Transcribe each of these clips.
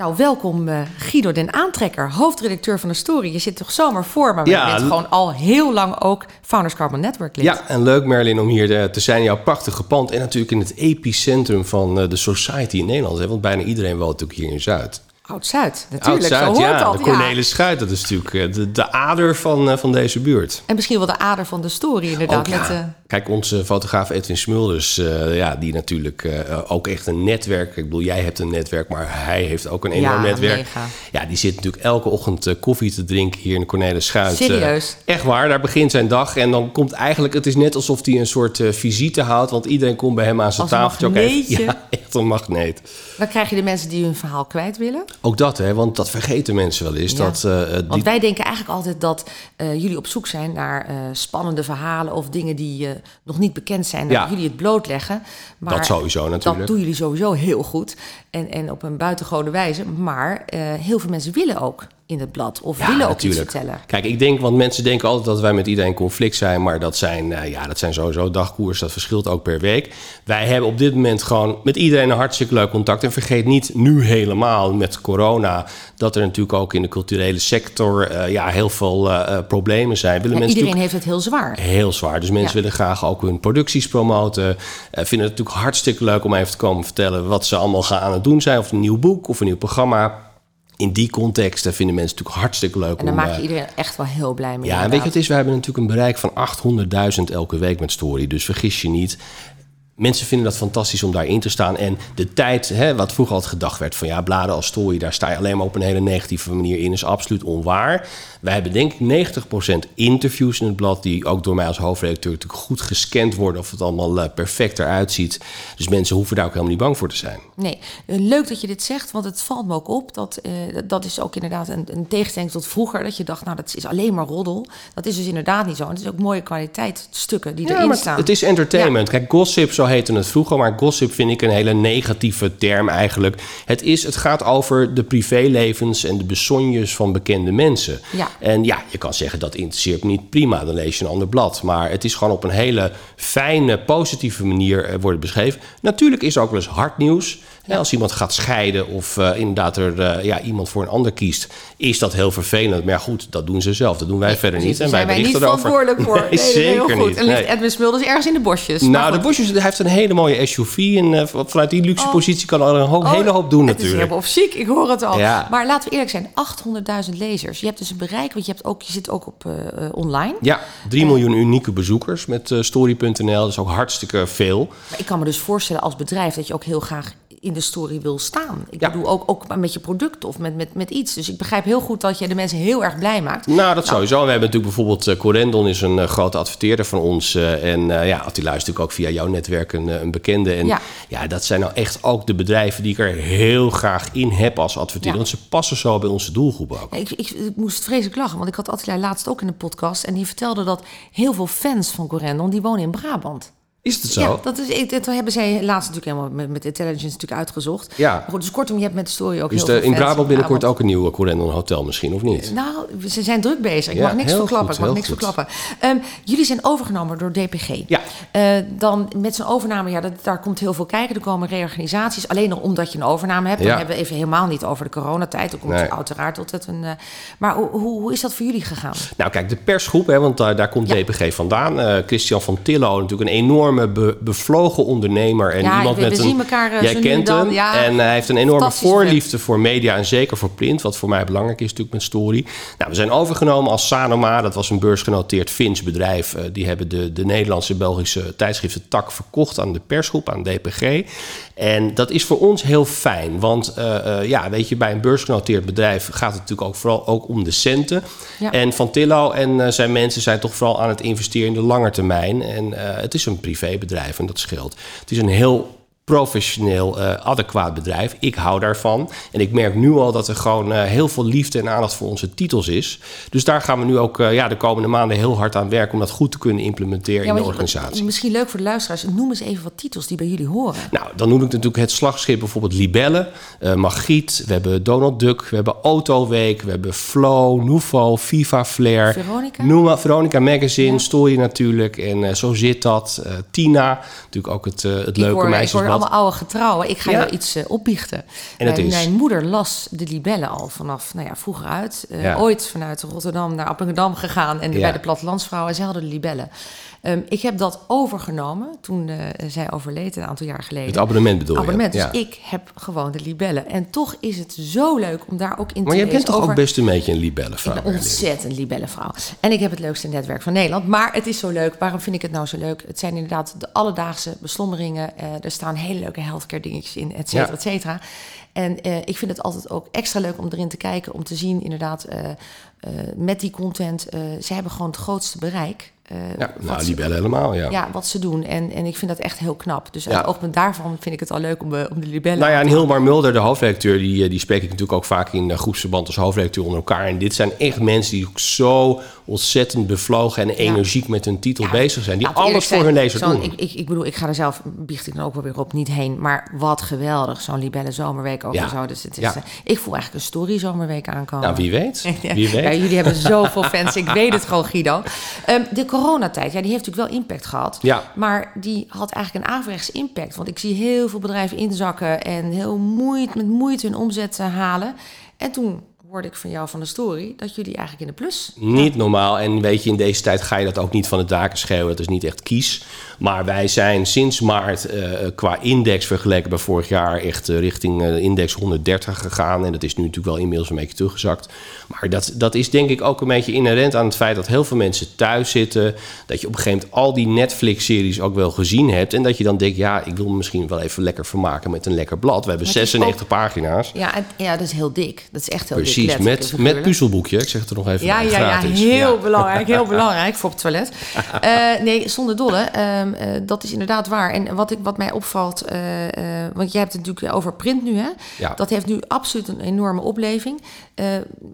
Nou, welkom uh, Guido den Aantrekker, hoofdredacteur van de Story. Je zit toch zomaar voor, maar ja, je bent gewoon al heel lang ook Founders Carbon Network lid. Ja, en leuk Merlin om hier eh, te zijn. Jouw prachtige pand en natuurlijk in het epicentrum van uh, de society in Nederland. Hè, want bijna iedereen woont natuurlijk hier in Zuid. Oud-Zuid, natuurlijk. Oud-Zuid, ja. de Cornelis Schuit, dat is natuurlijk eh, de, de ader van, van deze buurt. En misschien wel de ader van de story, inderdaad. Ook, ja. met. Kijk, onze fotograaf Edwin Smulders, uh, ja, die natuurlijk ook echt een netwerk... Ik bedoel, jij hebt een netwerk, maar hij heeft ook een enorm ja, netwerk. Mega. Ja, die zit natuurlijk elke ochtend koffie te drinken hier in de Cornelis Schuit. Serieus? echt waar, daar begint zijn dag. En dan komt eigenlijk, het is net alsof hij een soort visite houdt... want iedereen komt bij hem aan zijn even, ja, echt een magneet. Dan krijg je de mensen die hun verhaal kwijt willen. Ook dat, hè, want dat vergeten mensen wel eens. Ja. Dat, die... Want wij denken eigenlijk altijd dat jullie op zoek zijn naar spannende verhalen of dingen die nog niet bekend zijn. Dat Ja. jullie het blootleggen. Maar Dat sowieso natuurlijk. Dat doen jullie sowieso heel goed. En, en op een buitengewone wijze. Maar heel veel mensen willen ook in het blad of Ja, willen ook natuurlijk. iets vertellen. Kijk, ik denk, want mensen denken altijd dat wij met iedereen in conflict zijn, maar dat zijn, uh, ja, dat zijn sowieso dagkoers, dat verschilt ook per week. Wij hebben op dit moment gewoon met iedereen een hartstikke leuk contact. En vergeet niet nu helemaal met corona dat er natuurlijk ook in de culturele sector uh, ja, heel veel uh, problemen zijn. Willen Ja, mensen iedereen heeft het heel zwaar. Heel zwaar. Dus mensen Ja. willen graag ook hun producties promoten. Vinden het natuurlijk hartstikke leuk om even te komen vertellen wat ze allemaal gaan aan het doen zijn. Of een nieuw boek of een nieuw programma. In die context uh, vinden mensen natuurlijk hartstikke leuk En dan om... maak je uh, iedereen echt wel heel blij mee. ja, en weet je wat het is? We hebben natuurlijk een bereik van 800.000 elke week met Story. Dus vergis je niet. Mensen vinden dat fantastisch om daarin te staan. En de tijd, hè, wat vroeger altijd gedacht werd... van ja, bladen als story, daar sta je alleen maar op een hele negatieve manier in... is absoluut onwaar. Wij hebben denk ik 90% interviews in het blad... die ook door mij als hoofdredacteur natuurlijk goed gescand worden... of het allemaal uh, perfect eruit ziet. Dus mensen hoeven daar ook helemaal niet bang voor te zijn. Nee, eh, leuk dat je dit zegt, want het valt me ook op. Dat, uh, dat is ook inderdaad een, een tegenstelling tot vroeger. Dat je dacht, nou, dat is alleen maar roddel. Dat is dus inderdaad niet zo. En het is ook mooie kwaliteitsstukken die Ja, erin maar staan. het is entertainment. Kijk, gossip, zo heette het vroeger, maar gossip vind ik een hele negatieve term eigenlijk. Het, is, het gaat over de privélevens en de besonjes van bekende mensen. Ja. En ja, je kan zeggen dat interesseert me niet prima, dan lees je een ander blad. Maar het is gewoon op een hele fijne, positieve manier eh, worden beschreven. Natuurlijk is er ook wel eens hard nieuws. Als iemand gaat scheiden of uh, inderdaad er uh, ja, iemand voor een ander kiest, is dat heel vervelend. Maar ja, goed, dat doen ze zelf. Dat doen wij Nee, verder niet. En wij zijn niet verantwoordelijk voor. Nee, Nee, heel zeker goed. niet. En ligt. Edwin Smulders ergens in de bosjes. Nou, de bosjes, hij heeft een hele mooie SUV. En uh, vanuit die luxe Oh. positie kan hij een ho- Oh, hele hoop doen Het is natuurlijk. helemaal of ziek, ik hoor het al. Maar laten we eerlijk zijn, 800.000 lezers. Je hebt dus een bereik, want je, hebt ook, je zit ook op online. Ja, 3 miljoen unieke bezoekers met story.nl. Dat is ook hartstikke veel. Maar ik kan me dus voorstellen als bedrijf dat je ook heel graag in de story wil staan. Ik Ja. bedoel, ook, ook met je product of met, met, met iets. Dus ik begrijp heel goed dat je de mensen heel erg blij maakt. Nou, dat sowieso. En we hebben natuurlijk bijvoorbeeld uh, Corendon is een uh, grote adverteerder van ons. Uh, en ja, die luistert natuurlijk ook via jouw netwerk een, een bekende. En ja. Ja. dat zijn nou echt ook de bedrijven die ik er heel graag in heb als adverteerder. Ja. Want ze passen zo bij onze doelgroep ook. Ik, ik, ik moest vreselijk lachen, want ik had Attila laatst ook in een podcast... en die vertelde dat heel veel fans van Corendon, die wonen in Brabant. Is het zo? Ja, dat, is, dat hebben zij laatst natuurlijk helemaal met, met intelligence natuurlijk uitgezocht. Ja. Maar goed, dus kortom, je hebt met de story ook Is heel de, veel in Brabant binnenkort ook een nieuw Corendon Hotel misschien, of niet? Nou, ze zijn druk bezig. Ik Ja, mag niks verklappen. goed, ik mag niks goed. verklappen. Um, jullie zijn overgenomen door DPG. Ja. Uh, dan met zo'n overname, ja, dat, daar komt heel veel kijken. Er komen reorganisaties. Alleen nog omdat je een overname hebt. Dan Ja. hebben we even helemaal niet over de coronatijd. Dan komt Nee. het uiteraard altijd een. Uh, maar hoe, hoe, hoe is dat voor jullie gegaan? Nou, kijk, de persgroep, hè, want daar, daar komt. DPG vandaan. Christian van Tillo, natuurlijk een enorme be- bevlogen ondernemer. En Ja, iemand we- met we een, zien elkaar, uh, Jij kent dan, hem. ja. en hij heeft een enorme voorliefde voor media en zeker voor print. Wat voor mij belangrijk is natuurlijk met Story. Nou, we zijn overgenomen als Sanoma. Dat was een beursgenoteerd Fins bedrijf. Uh, die hebben de, de Nederlandse Belgische tijdschriften tak verkocht aan de persgroep, aan DPG. En dat is voor ons heel fijn. Want uh, uh, ja, weet je, bij een beursgenoteerd bedrijf gaat het natuurlijk ook vooral ook om de centen. Ja. En Van Tillo en zijn mensen zijn toch vooral aan het investeren in de lange termijn. En het is een privébedrijf en dat scheelt. Het is een heel professioneel, uh, adequaat bedrijf. Ik hou daarvan. En ik merk nu al dat er gewoon uh, heel veel liefde en aandacht voor onze titels is. Dus daar gaan we nu ook uh, ja, de komende maanden heel hard aan werken... om dat goed te kunnen implementeren ja, in de organisatie. Misschien leuk voor de luisteraars. Noem eens even wat titels die bij jullie horen. Nou, dan noem ik natuurlijk het slagschip bijvoorbeeld Libelle, Magiet. We hebben Donald Duck, we hebben Autoweek, we hebben Flow, Nouveau, Viva Flair. Veronica? Noem maar, Veronica Magazine, ja. Story natuurlijk. En zo zit dat. Tina, natuurlijk ook het, het leuke meisjesblad allemaal oude getrouwen. Ik ga je iets uh, opbiechten. En mijn, mijn, moeder las de libellen al vanaf nou ja, vroeger uit. Uh, ooit vanuit Rotterdam naar Appingedam gegaan en bij de plattelandsvrouwen. Zij hadden de libellen. Um, ik heb dat overgenomen toen uh, zij overleed een aantal jaar geleden. Het abonnement bedoel je? Abonnement. Dus ik heb gewoon de libellen. En toch is het zo leuk om daar ook in maar te Maar je bent toch ook best een beetje een libellenvrouw? Ik ben ontzettend libellenvrouw. En ik heb het leukste netwerk van Nederland. Maar het is zo leuk. Waarom vind ik het nou zo leuk? Het zijn inderdaad de alledaagse beslommeringen. Er staan hele leuke healthcare dingetjes in, et cetera, ja. et cetera. En uh, ik vind het altijd ook extra leuk om erin te kijken, om te zien inderdaad uh, uh, met die content. ze hebben gewoon het grootste bereik. Ja, nou, die bellen helemaal, ja. Ja, wat ze doen. En, en ik vind dat echt heel knap. Dus ja. ook met daarvan vind ik het al leuk om, om de libellen Nou ja, en Hilmar Mulder, de hoofdredacteur, die, die spreek ik natuurlijk ook vaak in groepsverband als hoofdredacteur onder elkaar. En dit zijn echt mensen die ook zo ontzettend bevlogen en energiek met hun titel ja. bezig zijn. Die alles voor hun lezer doen. Ik, ik, ik bedoel, ik ga er zelf, biecht ik dan ook wel weer op, niet heen. Maar wat geweldig, zo'n libelle zomerweek ook zo. Dus het is, ik voel eigenlijk een story zomerweek aankomen. Nou, wie weet. Wie weet. jullie hebben zoveel fans, ik weet het gewoon, Guido. Um, de coronatijd, ja, die heeft natuurlijk wel impact gehad. Ja. Maar die had eigenlijk een averechts impact. Want ik zie heel veel bedrijven inzakken en heel moeite, met moeite hun omzet halen. En toen hoorde ik van jou van de story dat jullie eigenlijk in de plus. Niet normaal. En weet je, in deze tijd ga je dat ook niet van de daken schreeuwen. Dat is niet echt kies. Maar wij zijn sinds maart uh, qua index vergeleken bij vorig jaar echt uh, richting uh, index 130 gegaan. En dat is nu natuurlijk wel inmiddels een beetje teruggezakt. Maar dat, dat is denk ik ook een beetje inherent aan het feit dat heel veel mensen thuis zitten. Dat je op een gegeven moment al die Netflix-series ook wel gezien hebt. En dat je dan denkt, ja, ik wil me misschien wel even lekker vermaken met een lekker blad. We hebben 96 ook, pagina's. Ja, en, ja, dat is heel dik. Dat is echt heel Precies, dik. Precies, met, met puzzelboekje. Ik zeg het er nog even ja, ja. Ja, heel ja. belangrijk. Heel belangrijk voor op het toilet. Uh, nee, zonder dolle. Um, uh, dat is inderdaad waar. En wat, ik, wat mij opvalt, uh, want jij hebt het natuurlijk over print nu, hè? Ja. Dat heeft nu absoluut een enorme opleving.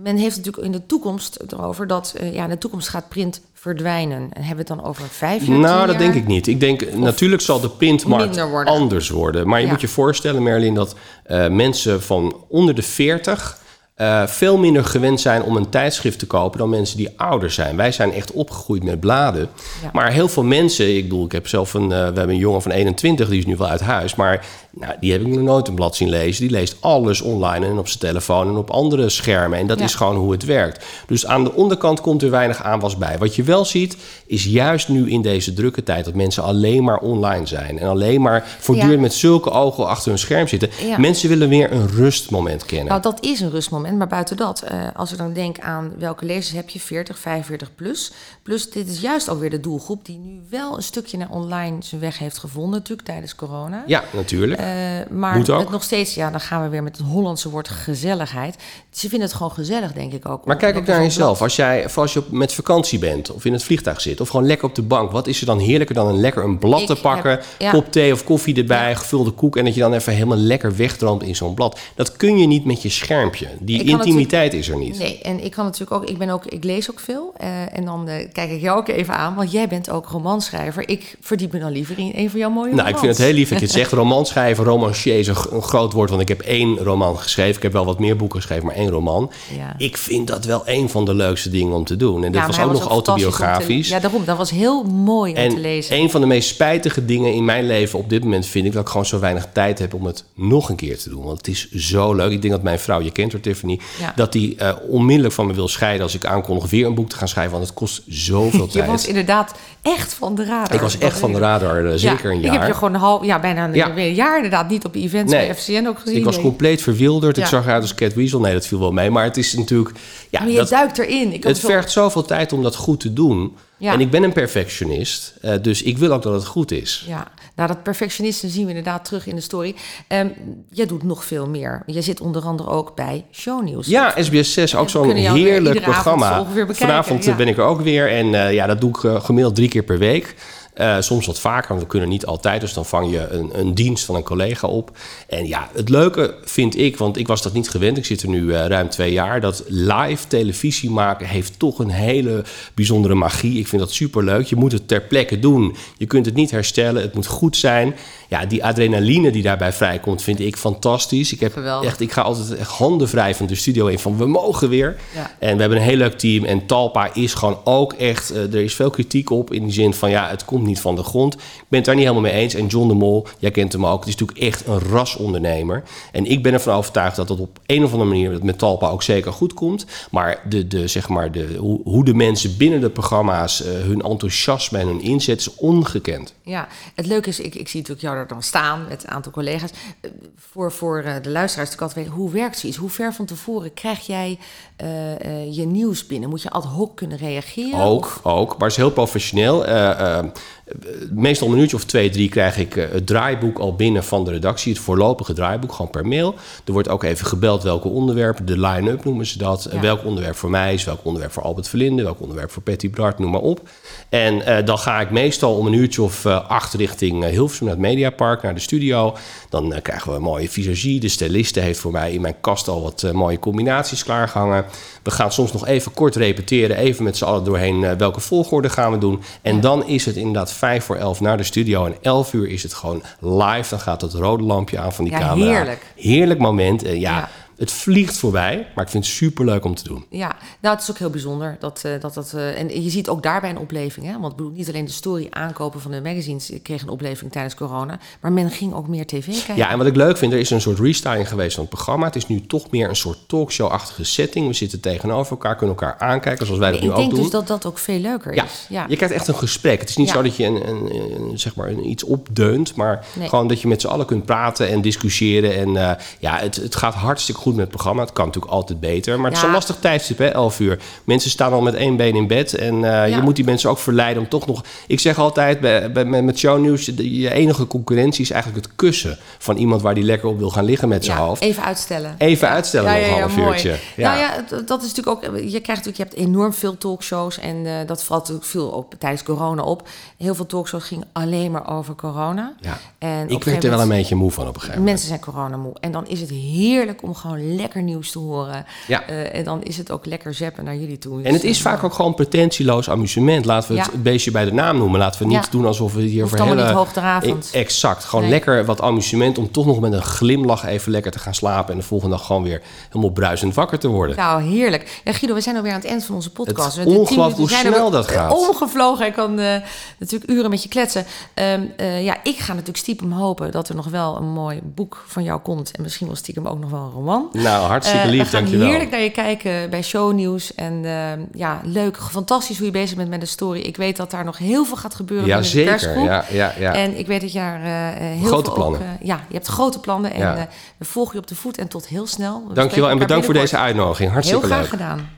men heeft natuurlijk in de toekomst erover dat ja, in de toekomst gaat print verdwijnen. En hebben we het dan over vijf jaar? Nou, dat denk ik niet. Ik denk natuurlijk zal de printmarkt worden. anders worden. Maar je ja. moet je voorstellen, Merlin, dat uh, mensen van onder de 40 uh, veel minder gewend zijn om een tijdschrift te kopen dan mensen die ouder zijn. Wij zijn echt opgegroeid met bladen. Ja. Maar heel veel mensen, ik bedoel, ik heb zelf een, uh, we hebben een jongen van 21, die is nu wel uit huis, maar nou, die heb ik nog nooit een blad zien lezen. Die leest alles online en op zijn telefoon en op andere schermen. En dat ja. is gewoon hoe het werkt. Dus aan de onderkant komt er weinig aanwas bij. Wat je wel ziet, is juist nu in deze drukke tijd dat mensen alleen maar online zijn. En alleen maar voortdurend ja. met zulke ogen achter hun scherm zitten. Ja. Mensen willen weer een rustmoment kennen. Nou, dat is een rustmoment. Maar buiten dat, uh, als ik dan denk aan welke lezers heb je, 40, 45 plus. Plus, dit is juist alweer de doelgroep die nu wel een stukje naar online zijn weg heeft gevonden, natuurlijk tijdens corona. Ja, natuurlijk. Uh, maar het nog steeds, ja, dan gaan we weer met het Hollandse woord gezelligheid. Ze vinden het gewoon gezellig, denk ik ook. Maar kijk ook naar jezelf. Als jij, als je met vakantie bent of in het vliegtuig zit of gewoon lekker op de bank, wat is er dan heerlijker dan een lekker een blad ik te pakken, heb, ja. kop thee of koffie erbij, ja. gevulde koek en dat je dan even helemaal lekker wegdroomt in zo'n blad. Dat kun je niet met je schermpje. Die intimiteit is er niet. Nee, en ik kan natuurlijk ook, ik ben ook, ik lees ook veel uh, en dan uh, kijk ik jou ook even aan, want jij bent ook romanschrijver. Ik verdiep me dan liever in een van jouw mooie Nou, romans. ik vind het heel lief dat je het zegt, romanschrijver, romancier is een, een, groot woord, want ik heb één roman geschreven. Ik heb wel wat meer boeken geschreven, maar één roman. Ja. Ik vind dat wel een van de leukste dingen om te doen. En dat ja, was ook was nog autobiografisch. Te, ja, daarom. Dat was heel mooi om en te lezen. een van de meest spijtige dingen in mijn leven op dit moment vind ik dat ik gewoon zo weinig tijd heb om het nog een keer te doen. Want het is zo leuk. Ik denk dat mijn vrouw, je kent haar Tiffany, ja. dat die uh, onmiddellijk van me wil scheiden als ik aankondig weer een boek te gaan schrijven. Want het kost zoveel tijd. je was inderdaad echt van de radar. Ik was echt van de radar, uh, zeker een jaar. Ik heb je gewoon een half, ja, bijna een, een jaar inderdaad niet op events nee. bij FCN ook gezien. Ik was nee. compleet verwilderd. Ja. Ik zag eruit als Cat Weasel. Nee, dat viel wel mee. Maar het is natuurlijk... Ja, maar je dat, duikt erin. Ik het vergt zoveel tijd om dat goed te doen. Ja. En ik ben een perfectionist. Uh, dus ik wil ook dat het goed is. Ja, nou dat perfectionisten zien we inderdaad terug in de story. Um, jij doet nog veel meer. Jij zit onder andere ook bij Shownieuws. Ja, SBS 6, ook zo'n heerlijk programma. Vanavond ja. ben ik er ook weer. En uh, ja, dat doe ik uh, gemiddeld drie keer per week. Uh, soms wat vaker, want we kunnen niet altijd. Dus dan vang je een, een, dienst van een collega op. En ja, het leuke vind ik, want ik was dat niet gewend. Ik zit er nu uh, ruim twee jaar. Dat live televisie maken heeft toch een hele bijzondere magie. Ik vind dat super leuk. Je moet het ter plekke doen. Je kunt het niet herstellen. Het moet goed zijn ja, die adrenaline die daarbij vrijkomt, vind ik fantastisch. Ik, heb echt, ik ga altijd echt handen vrij van de studio in van we mogen weer. En we hebben een heel leuk team. En Talpa is gewoon ook echt, uh, er is veel kritiek op in die zin van ja, het komt niet van de grond. Ik ben het daar niet helemaal mee eens. En John de Mol, jij kent hem ook, het is natuurlijk echt een rasondernemer. En ik ben ervan overtuigd dat dat op een of andere manier met Talpa ook zeker goed komt. Maar, de, de, zeg maar de, hoe, hoe de mensen binnen de programma's uh, hun enthousiasme en hun inzet is ongekend. Ja, het leuke is, ik, ik zie natuurlijk jou er dan staan met een aantal collega's. Eh, voor, voor eh, de luisteraars te weten, hoe werkt zoiets? Hoe ver van tevoren krijg jij uh, je nieuws binnen? Moet je ad hoc kunnen reageren? Ook, of? ook maar het is heel professioneel. Uh, meestal een minuutje of twee, drie krijg ik het draaiboek al binnen van de redactie. Het voorlopige draaiboek, gewoon per mail. Er wordt ook even gebeld welke onderwerpen, de line-up noemen ze dat. Ja. Welk onderwerp voor mij is, welk onderwerp voor Albert Verlinde, welk onderwerp voor Patty Bart, noem maar op. En dan ga ik meestal om een uurtje of acht richting Hilversum naar het Mediapark, naar de studio. Dan krijgen we een mooie visagie. De styliste heeft voor mij in mijn kast al wat mooie combinaties klaargehangen. We gaan soms nog even kort repeteren, even met z'n allen doorheen welke volgorde gaan we doen. En dan is het inderdaad vijf voor elf naar de studio. En elf uur is het gewoon live. Dan gaat het rode lampje aan van die ja, camera. Heerlijk. Heerlijk moment. Ja. ja het vliegt voorbij, maar ik vind het super leuk om te doen. Ja, nou, het is ook heel bijzonder dat uh, dat. dat uh, en je ziet ook daarbij een opleving. Hè? Want ik bedoel, niet alleen de story aankopen van de magazines kreeg een opleving tijdens corona, maar men ging ook meer tv kijken. Ja, en wat ik leuk vind, er is een soort restyling geweest van het programma. Het is nu toch meer een soort talkshow-achtige setting. We zitten tegenover elkaar, kunnen elkaar aankijken, zoals wij dat nu ook doen. Ik denk dus dat dat ook veel leuker ja. is. Ja, je krijgt echt een gesprek. Het is niet ja. zo dat je een, een, een, zeg maar iets opdeunt, maar nee. gewoon dat je met z'n allen kunt praten en discussiëren. En uh, ja, het, het gaat hartstikke goed met het programma. Het kan natuurlijk altijd beter. Maar het is een lastig tijdstip, hè, 11 uur. Mensen staan al met één been in bed. En uh, ja. je moet die mensen ook verleiden om toch nog... Ik zeg altijd, bij, bij, met shownieuws... je enige concurrentie is eigenlijk het kussen... van iemand waar die lekker op wil gaan liggen met zijn hoofd. Even uitstellen. Even uitstellen nog een half uurtje. Nou ja, dat is natuurlijk ook... Je krijgt natuurlijk, je hebt enorm veel talkshows... en uh, dat valt natuurlijk veel op tijdens corona op. Heel veel talkshows gingen alleen maar over corona. Ja. En ik werd er wel een beetje moe van op een gegeven moment. Mensen zijn corona moe. En dan is het heerlijk om gewoon lekker nieuws te horen. Ja. Uh, en dan is het ook lekker zeppen naar jullie toe. En het is vaak ook gewoon pretentieloos amusement. Laten we het ja. beestje bij de naam noemen. Laten we niet ja. doen alsof we hier Hoeft voor hele... niet hoogdravend. Exact. Gewoon nee. lekker wat amusement om toch nog met een glimlach even lekker te gaan slapen. En de volgende dag gewoon weer helemaal bruisend wakker te worden. Nou, heerlijk. Ja, Guido, we zijn alweer aan het eind van onze podcast. Het ongelooflijk hoe snel dat gaat. Omgevlogen. Ik kan uh, natuurlijk uren met je kletsen. Um, uh, ja, ik ga natuurlijk stiekem hopen dat er nog wel een mooi boek van jou komt. En misschien wel stiekem ook nog wel een roman. Nou, hartstikke lief, dankjewel. heerlijk naar je kijken bij shownieuws. En uh, ja, leuk, fantastisch hoe je bezig bent met de story. Ik weet dat daar nog heel veel gaat gebeuren ja, in de zeker. persgroep. Ja, ja, ja. En ik weet dat je daar uh, heel grote veel plannen. Ook, uh, ja, je hebt grote plannen. En ja. we volgen je op de voet en tot heel snel. We dankjewel en bedankt voor deze uitnodiging. Hartstikke heel leuk. graag gedaan.